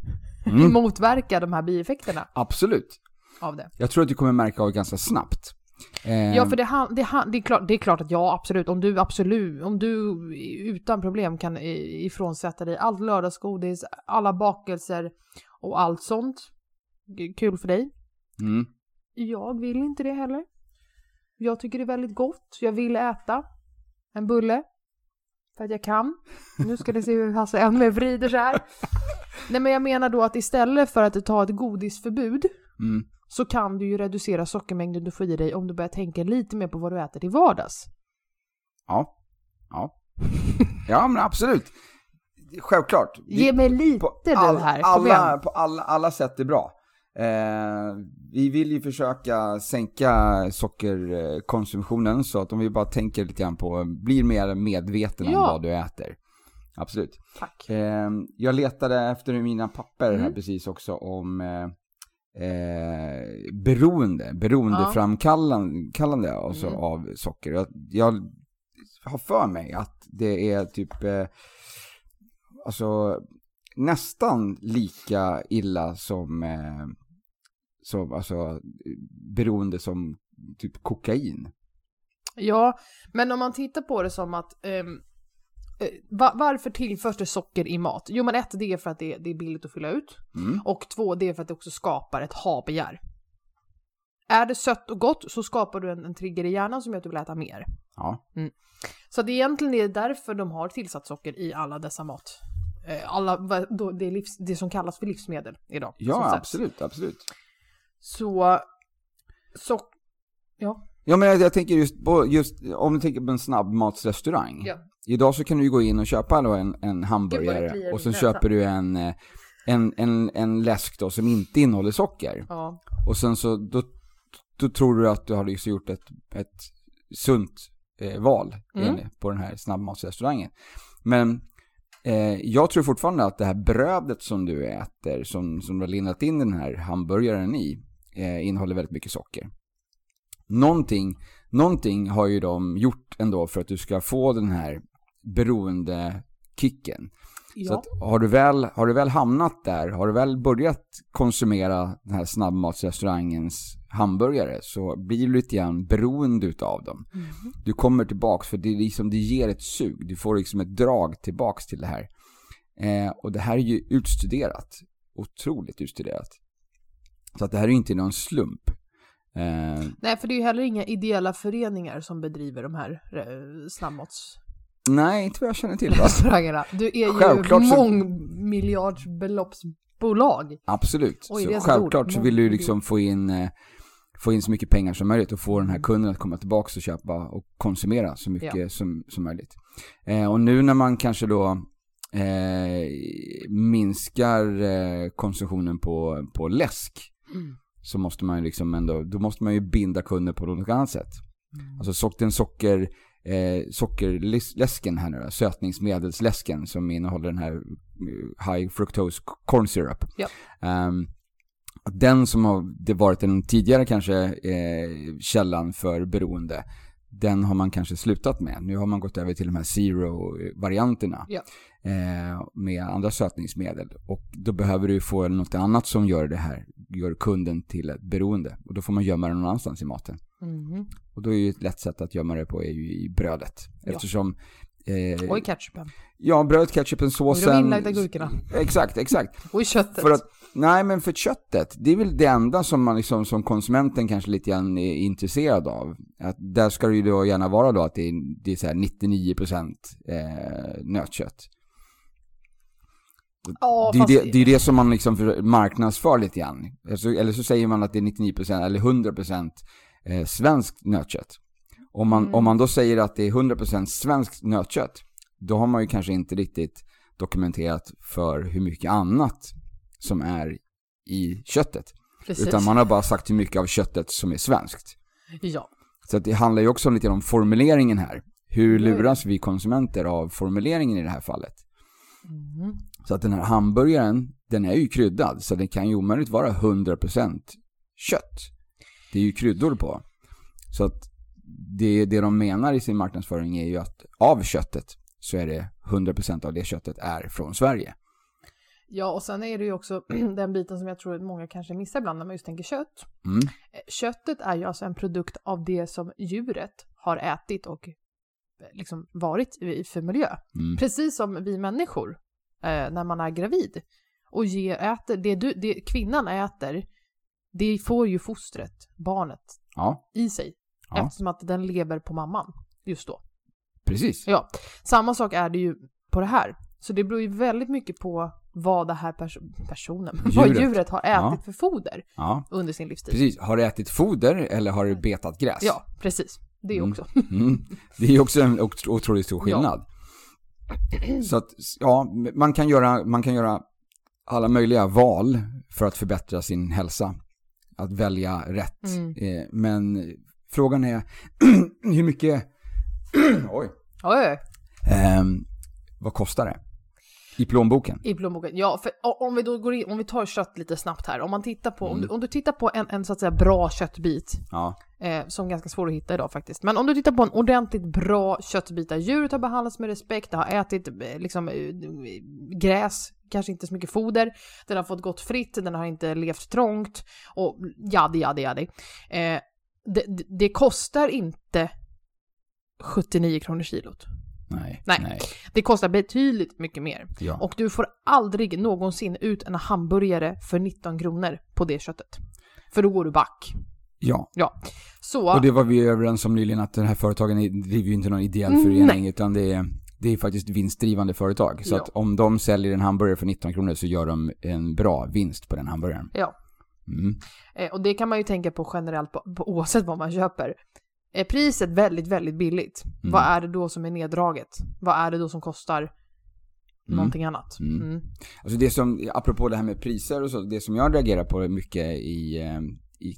Mm. motverka de här bieffekterna Absolut. av det. Jag tror att du kommer märka av det ganska snabbt. Ja, för det, han- det, han- det, är klart, det är klart att ja, absolut. Om du absolut, om du utan problem kan ifrånsätta dig allt lördagsgodis, alla bakelser och allt sånt. Kul för dig. Mm. Jag vill inte det heller. Jag tycker det är väldigt gott. Jag vill äta en bulle. För att jag kan. Nu ska ni se hur Hasse Elmer vrider så här. [LAUGHS] Nej men jag menar då att istället för att ta ett godisförbud Mm. Så kan du ju reducera sockermängden du får i dig om du börjar tänka lite mer på vad du äter till vardags. Ja. Ja. Ja, men absolut. Självklart. Ge mig lite på all- här, kom alla, igen. på alla, alla sätt är bra. Eh, vi vill ju försöka sänka sockerkonsumtionen så att om vi bara tänker lite grann på, blir mer medveten om Ja. vad du äter. Absolut. Tack. Eh, jag letade efter mina papper här Mm. precis också om eh, eh, beroende, beroendeframkallande alltså Mm. av socker. Jag, jag har för mig att det är typ, eh, alltså nästan lika illa som, eh, som alltså, beroende som typ kokain. Ja, men om man tittar på det som att va- varför tillförs det socker i mat? Jo men ett, det är för att det, det är billigt att fylla ut. Mm. Och två, det är för att det också skapar ett ha-begär. Är det sött och gott så skapar du en, en trigger i hjärnan som gör att du vill äta mer. Ja. Så det är egentligen är därför de har tillsatt socker i alla dessa mat. Eh, Alla, det, är livs, det som kallas för livsmedel idag. Ja, absolut, absolut. Så, så, ja. Ja men jag, jag tänker just, på, just om du tänker på en snabbmatsrestaurang. Ja. Idag så kan du ju gå in och köpa då en, en Gud, hamburgare i och sen köper du en, eh, en, en, en läsk då som inte innehåller socker. ja. Och sen så, då, då tror du att du har liksom gjort ett, ett sunt eh, val Mm. på den här snabbmatsrestaurangen. Men eh, jag tror fortfarande att det här brödet som du äter, som, som du har lindat in den här hamburgaren i, eh, innehåller väldigt mycket socker. Någonting, någonting har ju de gjort ändå för att du ska få den här beroendekicken. Så ja. att har, du väl, har du väl hamnat där, har du väl börjat konsumera den här snabbmatsrestaurangens hamburgare så blir du lite grann beroende utav dem. Mhm. Du kommer tillbaks för det, är liksom, det ger ett sug. Du får liksom ett drag tillbaks till det här. Eh, och det här är ju utstuderat. Otroligt utstuderat. Så att det här är ju inte någon slump. Eh, Nej, för det är ju heller inga ideella föreningar som bedriver de här eh, snabbmatsrestaurangerna. Nej, inte vad jag känner till [LAUGHS] va? Du är ju Självklart mångmiljardsbeloppsbolag. Absolut. Oj, så självklart så vill du liksom få in, eh, få in så mycket pengar som möjligt och få den här kunden att komma tillbaka och köpa och konsumera så mycket Ja. som, som möjligt. Eh, och nu när man kanske då eh, minskar eh, konsumtionen på, på läsk Mm. så måste man ju liksom ändå, då måste man ju binda kunder på något annat sätt. Alltså sock, den socker, eh, sockerläsken här nu då, sötningsmedelsläsken som innehåller den här eh, high fructose corn syrup. Ja. Ehm, den som har det varit den tidigare kanske eh, källan för beroende, den har man kanske slutat med. Nu har man gått över till de här zero-varianterna Ja. eh, med andra sötningsmedel. Och då behöver du få något annat som gör det här, gör kunden till ett beroende. Och då får man gömma det någon annanstans i maten. Mhm. Och då är ju ett lätt sätt att gömma det på är ju i brödet. Ja. Eftersom eh, Och i ketchupen. Ja, brödet, ketchupen, Och såsen. de inlagda gurkorna. Exakt, exakt. [LAUGHS] Och i köttet. För att, nej men för köttet, det är väl det enda som man liksom som konsumenten kanske lite grann är intresserad av. Att där ska det ju då gärna vara då att det är, det är så här 99% eh, nötkött. ja, det, är det, det är det som man liksom för- marknadsför lite grann. Alltså, eller så säger man att det är 99% eller 100% eh, svenskt nötkött. Om man, Mm. om man då säger att det är 100% svenskt nötkött, då har man ju kanske inte riktigt dokumenterat för hur mycket annat som är i köttet. Precis. Utan man har bara sagt hur mycket av köttet som är svenskt. Ja. Så att det handlar ju också lite om formuleringen här. Hur ja. luras vi konsumenter av formuleringen i det här fallet? Mm. Så att den här hamburgaren, den är ju kryddad. Så den kan ju omöjligt vara 100% kött. Det är ju kryddor på. Så att det, det de menar i sin marknadsföring är ju att av köttet så är det 100% av det köttet är från Sverige. Ja, och sen är det ju också [CLEARS THROAT] den biten som jag tror att många kanske missar ibland när man just tänker kött. Mm. Eh, Köttet är ju alltså en produkt av det som djuret har ätit och eh, liksom varit i för miljö. Mm. Precis som vi människor eh, när man är gravid och ge, äter, det, du, det kvinnan äter, det får ju fostret, barnet, Ja, i sig. Ja. Eftersom att den lever på mamman just då. Precis. Ja, samma sak är det ju på det här. Så det beror ju väldigt mycket på vad det här pers- personen, [LAUGHS] vad Djuret. djuret har ätit Ja. för foder Ja, under sin livstid. precis. Har det ätit foder eller har det betat gräs? Ja, precis. Det Mm. också. [LAUGHS] Mm. Det är också en otro- otroligt stor skillnad. Så att, ja, man kan, göra, man kan göra alla möjliga val för att förbättra sin hälsa. Att välja rätt. Mm. Eh, Men frågan är [CLEARS THROAT] hur mycket, [CLEARS THROAT] oj, Oj. Ehm, vad kostar det? I plånboken? I plånboken. Ja, för om vi då går in, om vi tar kött lite snabbt här. Om man tittar på, om, Mm. du, om du tittar på en, en så att säga bra köttbit, Ja. eh, som är ganska svår att hitta idag faktiskt. Men om du tittar på en ordentligt bra köttbit där djuret har behandlats med respekt, det har ätit eh, liksom eh, gräs, kanske inte så mycket foder, den har fått gått fritt, den har inte levt trångt och jadi jadi jadi. Eh, det, det, det kostar inte 79 kronor kilot. Nej. Nej. Det kostar betydligt mycket mer. Ja. Och du får aldrig någonsin ut en hamburgare för 19 kronor på det köttet. För då går du back. ja. Ja. Så, Och det var vi överens om nyligen att den här företagen driver ju inte någon ideell Mm, förening utan det är, det är faktiskt vinstdrivande företag. Så Ja. att om de säljer en hamburgare för 19 kronor så gör de en bra vinst på den hamburgaren. ja. Mm. Eh, och det kan man ju tänka på generellt på, på oavsett vad man köper. Är priset väldigt, väldigt billigt, Mm. vad är det då som är neddraget? Vad är det då som kostar någonting annat? Mm. Mm. Alltså det som, apropå det här med priser och så, det som jag reagerar på mycket i, eh, i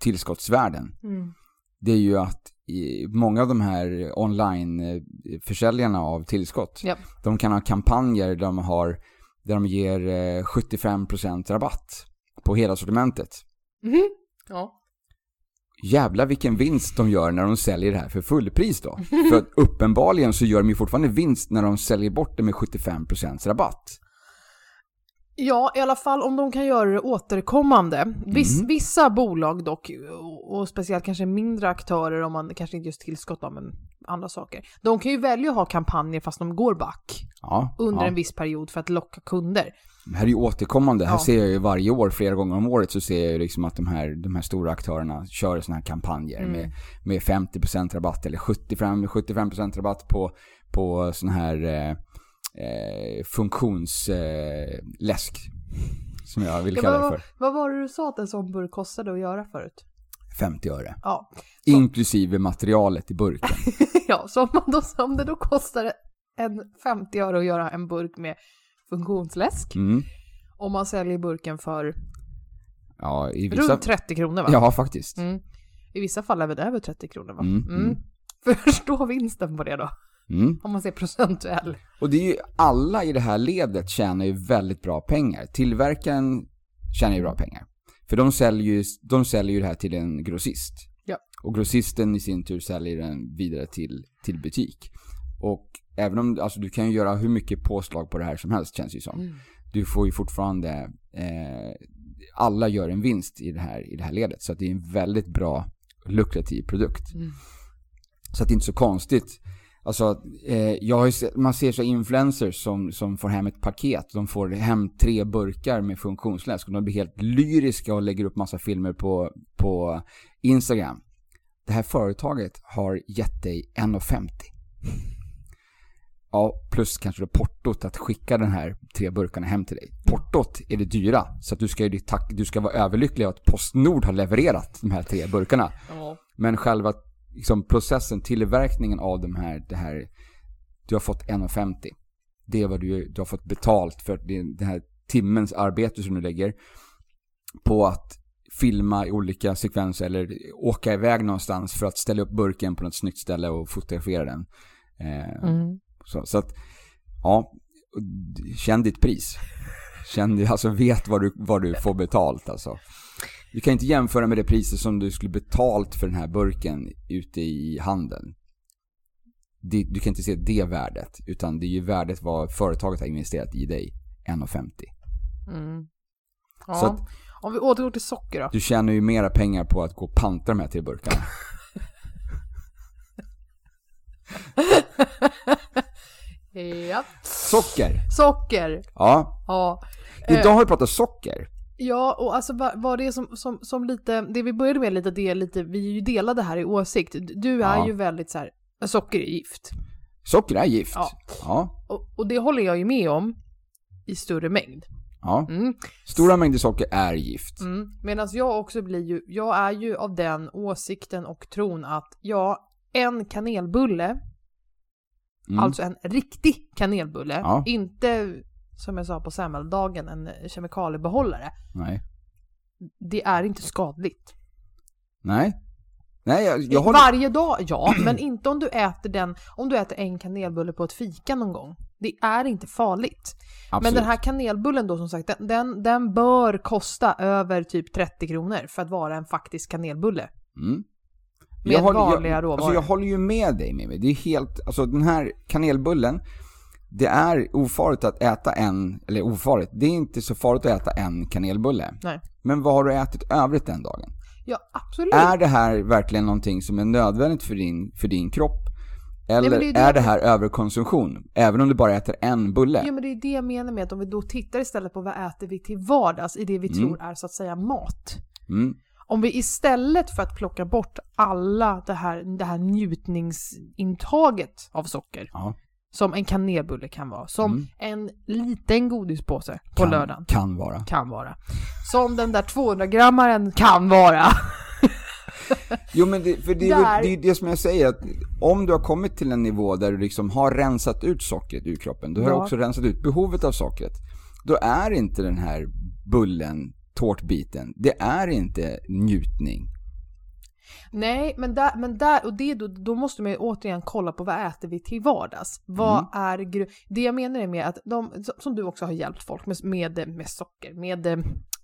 tillskottsvärlden, Mm. det är ju att i, många av de här online-försäljarna av tillskott, Japp. de kan ha kampanjer där de, har, där de ger eh, 75% rabatt på hela sortimentet. Mhm. Ja. Jävlar vilken vinst de gör när de säljer det här för fullpris då. [LAUGHS] För uppenbarligen så gör de ju fortfarande vinst när de säljer bort det med 75% rabatt. Ja, i alla fall om de kan göra det återkommande. Viss, Mm. Vissa bolag dock, och, speciellt kanske mindre aktörer om man kanske inte just tillskott då, men andra saker. De kan ju välja att ha kampanjer fast de går back Ja, under ja. en viss period för att locka kunder. Det här är ju återkommande. Här Ja. ser jag ju varje år, flera gånger om året, så ser jag ju liksom att de här, de här stora aktörerna kör såna här kampanjer Mm. med, med 50% rabatt eller 75%, 75% rabatt på, på sån här eh, eh, funktionsläsk. Eh, läsk, som jag vill Ja, kalla vad, det för. vad var det du sa att en sån burk kostade att göra förut? 50 öre. Ja, Inklusive materialet i burken. [LAUGHS] ja så om, man då, om det då kostar en 50 öre att göra en burk med funktionsläsk, Mm. och man säljer burken för Ja, i vissa... runt 30 kronor va? Ja, faktiskt. Mm. I vissa fall även över 30 kronor va? Mm, mm. [LAUGHS] Förstå vinsten på det då, Mm. om man ser procentuell. Och det är ju, alla i det här ledet tjänar ju väldigt bra pengar. Tillverkaren tjänar ju bra pengar. För de säljer ju, de säljer ju det här till en grossist. Ja. Och grossisten i sin tur säljer den vidare till, till butik. Och även om, alltså du kan göra hur mycket påslag på det här som helst känns det ju som. Mm. Du får ju fortfarande, eh, alla gör en vinst i det här, i det här ledet. Så det är en väldigt bra, lukrativ produkt. Mm. Så att det är inte så konstigt. Alltså, eh, sett, man ser så influencers som, som får hem ett paket. De får hem tre burkar med funktionsläsk och de blir helt lyriska och lägger upp massa filmer på, på Instagram. Det här företaget har gett dig 1,50. Ja, plus kanske då portot att skicka den här tre burkarna hem till dig. Portot är det dyra, så att du ska, ju tack, du ska vara överlycklig att Postnord har levererat de här tre burkarna. Ja. Men själva liksom, processen, tillverkningen av de här, det här, du har fått 1,50. Det är vad du, du har fått betalt för den här timmens arbete som du lägger på att filma i olika sekvenser eller åka iväg någonstans för att ställa upp burken på något snyggt ställe och fotografera den. Eh, Mm. Så, så att, ja, känn ditt pris. Känn, alltså vet vad du, vad du får betalt alltså. Du kan inte jämföra med det priset som du skulle betalt för den här burken ute i handeln. Det, du kan inte se det värdet, utan det är ju värdet vad företaget har investerat i dig, 1,50. Mm. Ja. Så att- Om vi återgår till socker då. Du tjänar ju mera pengar på att gå och panta de här tre burkarna. [LAUGHS] Ja. Socker! Socker. Ja, Ja. idag har vi pratat socker. Ja, och alltså vad, vad det är som, som, som lite, det vi började med lite, det är lite, vi är ju delade här i åsikt. Du är Ja. ju väldigt så här, socker är gift. Socker är gift. Ja. Ja. Och, och det håller jag ju med om i större mängd. ja. Mm. Stora mängder socker är gift. Mm. Medan jag också blir ju, jag är ju av den åsikten och tron att ja, en kanelbulle, Mm. alltså en riktig kanelbulle, Ja. inte som jag sa på semmeldagen en kemikaliebehållare, Nej. det är inte skadligt. Nej. Nej, jag, jag håller... Varje dag, ja, [CLEARS THROAT] men inte om du äter den, om du äter en kanelbulle på ett fika någon gång. Det är inte farligt. Men Absolut. den här kanelbullen då som sagt, den, den, den bör kosta över typ 30 kronor för att vara en faktisk kanelbulle. Mm. Med jag håller, vanliga jag, råvaror. Alltså jag håller ju med dig Mimmi. Det är helt, alltså den här kanelbullen, det är ofarligt att äta en, eller ofarligt, det är inte så farligt att äta en kanelbulle. Nej. Men vad har du ätit övrigt den dagen? Ja, absolut. Är det här verkligen någonting som är nödvändigt för din, för din kropp? Eller men det är det är det här överkonsumtion? Även om du bara äter en bulle? Ja men det är det jag menar med att om vi då tittar istället på vad äter vi till vardags i det vi Mm. tror är så att säga mat. Mm. Om vi istället för att plocka bort alla det här, det här njutningsintaget av socker, Ja. som en kanelbulle kan vara, som Mm. en liten godispåse på Kan, lördagen Kan vara. kan vara, som den där 200-grammaren kan vara. [LAUGHS] Jo men det, för det är Där- det, är det som jag säger, att om du har kommit till en nivå där du liksom har rensat ut sockret ur kroppen, då har du Ja. också rensat ut behovet av sockret. Då är inte den här bullen, tårtbiten, det är inte njutning. Nej, men där, men där och det, då, då måste man ju återigen kolla på vad äter vi till vardags? Vad Mm. är Det jag menar är med att de, som du också har hjälpt folk med, med, med socker, med,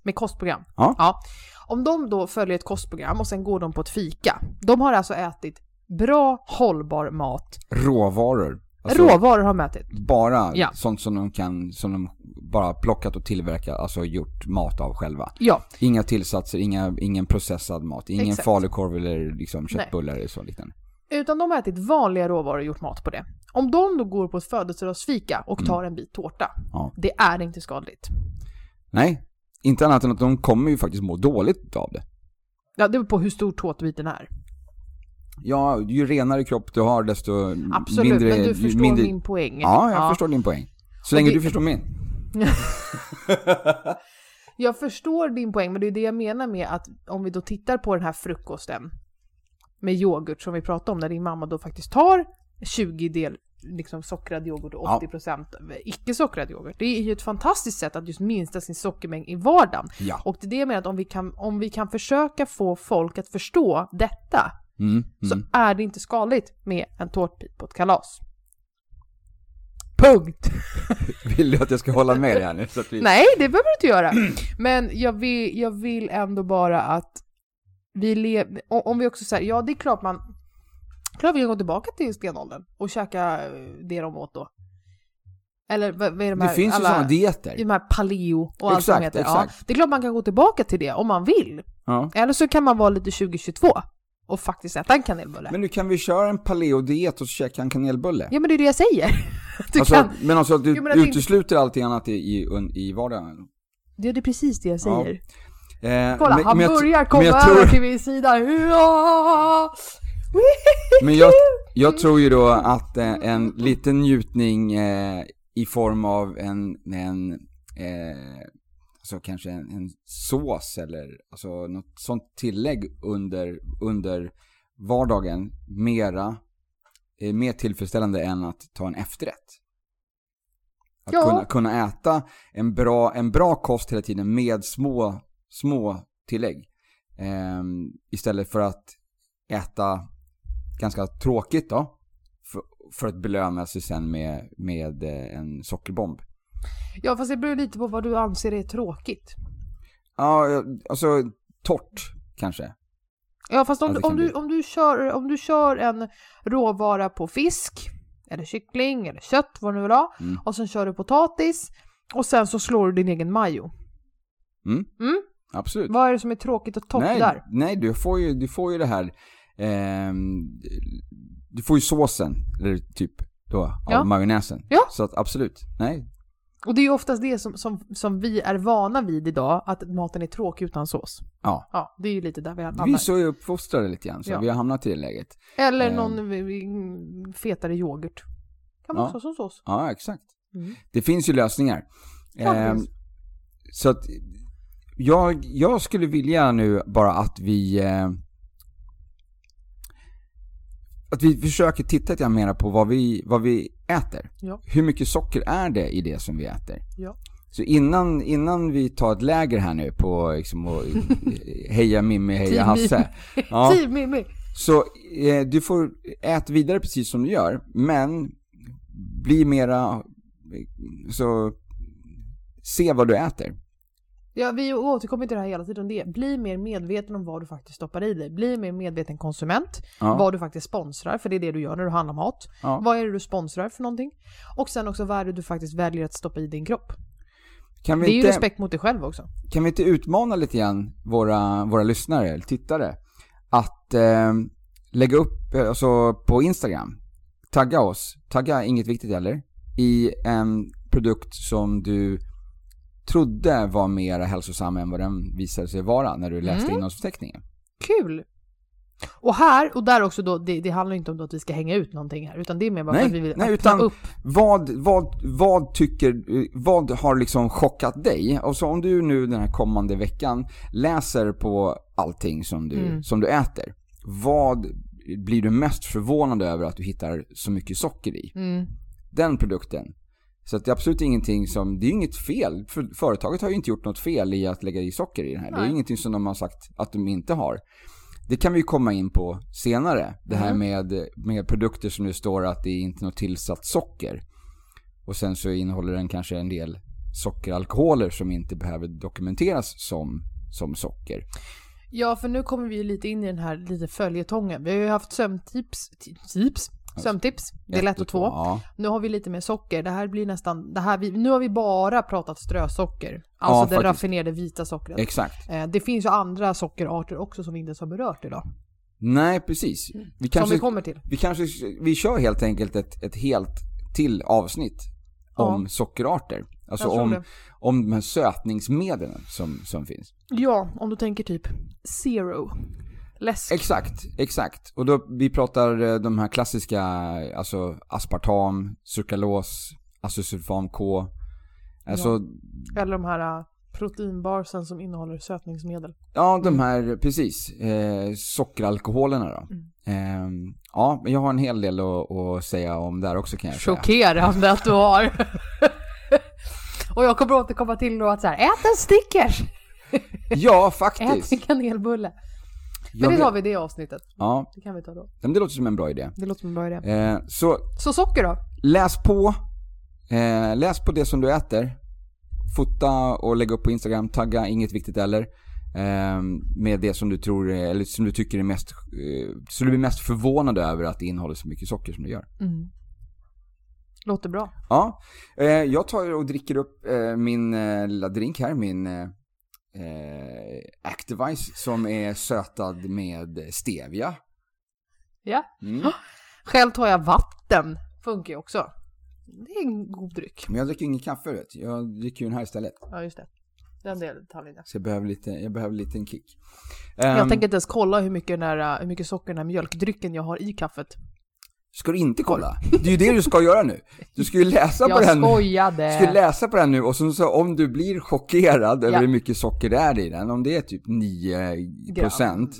med kostprogram. Ja. Om de då följer ett kostprogram och sen går de på ett fika. De har alltså ätit bra, hållbar mat. Råvaror. Alltså, Råvaror har de ätit. Bara Ja. sånt som de kan, som de bara plockat och tillverkat, alltså gjort mat av själva. Ja, Inga tillsatser, inga, ingen processad mat, ingen Exakt. falukorv eller liksom köttbullar eller så liknande. utan de har ätit vanliga råvaror och gjort mat på det. Om de då går på ett födelsedagsfika och tar en bit tårta, Mm. Ja. det är inte skadligt. Nej, inte annat än att de kommer ju faktiskt må dåligt av det. Ja, det beror på hur stor tårtbiten är. Ja, ju renare kropp du har desto Absolut, mindre... men du förstår mindre... min poäng. Ja, jag förstår din poäng. Så länge det- du förstår min. [LAUGHS] Jag förstår din poäng, men det är det jag menar med att om vi då tittar på den här frukosten med yoghurt som vi pratade om, när din mamma då faktiskt tar 20 del liksom sockrad yoghurt och Ja. 80% icke-sockrad yoghurt. Det är ju ett fantastiskt sätt att just minska sin sockermängd i vardagen. Ja. Och det är det jag menar att om vi kan, om vi kan försöka få folk att förstå detta Mm, så mm. är det inte skadligt med en tårtbit på ett kalas. Punkt! [LAUGHS] Vill du att jag ska hålla med dig här nu? Så att vi... Nej, det behöver du inte göra. Men jag vill, jag vill ändå bara att vi lever, om vi också säger, ja det är klart man, klart vi kan gå tillbaka till stenåldern och käka eh, det de åt då. Eller vad, är de Det här, finns ju alla, sådana dieter. de här paleo och allt som heter. exakt. Ja, det är klart man kan gå tillbaka till det om man vill. Ja. Eller så kan man vara lite 2022 och faktiskt äta en kanelbulle. Men nu kan vi köra en paleo-diet och käka en kanelbulle. Ja men det är det jag säger. [LAUGHS] Du alltså, kan, Men alltså du Jo, men utesluter allting annat i, i, i vardagen. det är precis det jag säger. Eh, Kolla, men- han men jag- börjar komma över tror- till min sida. Ja! [LAUGHS] Men jag, jag tror ju då att eh, en liten njutning eh, i form av en, en eh, alltså kanske en, en sås eller alltså något sånt tillägg under, under vardagen mera, är mer tillfredsställande än att ta en efterrätt. Att Ja. kunna, kunna äta en bra, en bra kost hela tiden med små, små tillägg. Ehm, istället för att äta ganska tråkigt då. För, för att belöna sig sen med, med eh, en sockerbomb. Ja fast det beror lite på vad du anser är tråkigt. Ja, alltså torrt kanske. Ja fast om, det om, du, bli. om, du kör, om du kör en råvara på fisk, eller kyckling, eller kött, vad du nu vill ha, Mm. och sen kör du potatis, och sen så slår du din egen majo. Mm. Mm? Absolut. Vad är det som är tråkigt och torrt nej, där? nej du, får ju, du får ju det här, ehm, du får ju såsen, eller typ då, av Ja. majonnäsen. Ja. Så att absolut, nej. Och det är ju oftast det som, som, som vi är vana vid idag, att maten är tråkig utan sås. Ja. Ja, det är ju lite där vi Vi är hamnar. så uppfostrade lite grann, så Ja. vi har hamnat i det läget. Eller Ehm. någon mm, fetare yoghurt. Kan man Ja. också ha som sås. Ja, exakt. Mm. Det finns ju lösningar. Ja, det Ehm, finns. så att jag, jag skulle vilja nu bara att vi eh, att vi försöker titta lite mera på vad vi, vad vi äter. Ja. Hur mycket socker är det i det som vi äter? Ja. Så innan, innan vi tar ett läger här nu på liksom, och, [LAUGHS] heja Mimmi, heja Hasse. Ja. [LAUGHS] Mimmi! Så eh, du får äta vidare precis som du gör, men bli mera, så se vad du äter. Ja, vi återkommer till det här hela tiden. Det. Bli mer medveten om vad du faktiskt stoppar i dig. Bli mer medveten konsument. Ja. Vad du faktiskt sponsrar, för det är det du gör när du handlar mat. Ja. Vad är det du sponsrar för någonting? Och sen också vad är det du faktiskt väljer att stoppa i din kropp. Det är ju inte, respekt mot dig själv också. kan vi inte utmana lite grann våra, våra lyssnare, eller tittare, att eh, lägga upp, eh, alltså på Instagram, tagga oss, tagga inget viktigt heller, i en produkt som du trodde var mer hälsosam än vad den visade sig vara när du läste Mm. innehållsförteckningen. Kul! Och här, och där också då, det, det handlar inte om att vi ska hänga ut någonting här, utan det är mer bara Nej, för att vi vill nej, utan- upp. Vad, vad, vad tycker, vad har liksom chockat dig? Och så om du nu den här kommande veckan läser på allting som du, Mm. som du äter. Vad blir du mest förvånad över att du hittar så mycket socker i? Mm. Den produkten. Så det är absolut ingenting som, det är inget fel. För företaget har ju inte gjort något fel i att lägga i socker i den här. Det är Nej. ingenting som de har sagt att de inte har. Det kan vi ju komma in på senare. Det här Mm. med, med produkter som det står att det är inte något tillsatt socker. Och sen så innehåller den kanske en del sockeralkoholer som inte behöver dokumenteras som, som socker. Ja, för nu kommer vi ju lite in i den här lite följetongen. Vi har ju haft sömntips, ti- tips, sömntips, det är lätt och två. Ja, Nu har vi lite mer socker. Det här blir nästan, det här, vi, nu har vi bara pratat strösocker. Alltså Ja, det faktiskt. raffinerade vita sockret. exakt. Eh, det finns ju andra sockerarter också som vi inte ens har berört idag. Nej, precis. Vi Mm. Som kanske, vi kommer till. vi kanske, vi kör helt enkelt ett, ett helt till avsnitt om Ja. sockerarter. Alltså om, det. om de här sötningsmedlen som, som finns. Ja, om du tänker typ zero. Läsk. Exakt, exakt. Och då, vi pratar eh, de här klassiska, alltså aspartam, sukralos, acesulfam K. Alltså, Eller de här uh, proteinbarsen som innehåller sötningsmedel. ja, de här, precis, eh, sockeralkoholerna då. Eh, ja, men jag har en hel del att, att säga om där också kan jag säga. Chockerande att du har. [LAUGHS] Och jag kommer återkomma till då att så här, ät en Snickers! Ja, [LAUGHS] Ät faktiskt. en kanelbulle. Men det tar vi det avsnittet. Ja, Det kan vi ta då. men det låter som en bra idé. Det låter som en bra idé. Eh, så Så socker då? läs på. Eh, läs på det som du äter. Fota och lägga upp på Instagram. Tagga, inget viktigt eller. Eh, med det som du tror, eller som du tycker är mest, eh, så du blir mest förvånad över att det innehåller så mycket socker som det gör. Mm. Låter bra. Ja, eh, jag tar och dricker upp eh, min eh, lilla drink här, min eh, eh, Activise som är sötad med stevia. Ja. Mm. Själv tar jag vatten. Funkar ju också. Det är en god dryck. Men jag dricker ingen kaffe vet. Jag dricker ju den här istället. Ja, just det. Den delen detaljen. ja. Så jag behöver lite, jag behöver lite en kick. Jag Ehm, tänker inte ens kolla hur mycket, den här, hur mycket socker den här mjölkdrycken jag har i kaffet. Ska du inte kolla? Det är ju det du ska göra nu. Du ska ju läsa på Jag den. Du skojade! ska läsa på den nu och så, så om du blir chockerad över Ja. hur mycket socker det är i den, om det är typ 9 procent,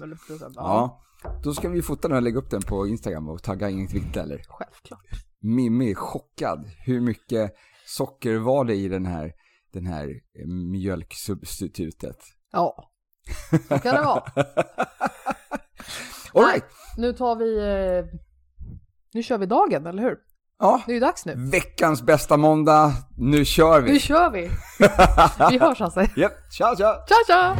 ja, då ska vi fota den och lägga upp den på Instagram och tagga inget viktigt eller. Självklart. Mimmi är chockad. Hur mycket socker var det i den här, den här eh, mjölksubstitutet? Ja. Så kan det vara. [LAUGHS] All right. Nu tar vi... Nu kör vi dagen, eller hur? Ja, Det är ju dags nu. veckans bästa måndag. Nu kör Nu vi. kör vi! [LAUGHS] Vi hörs alltså. Japp, tja tja. Tja tja!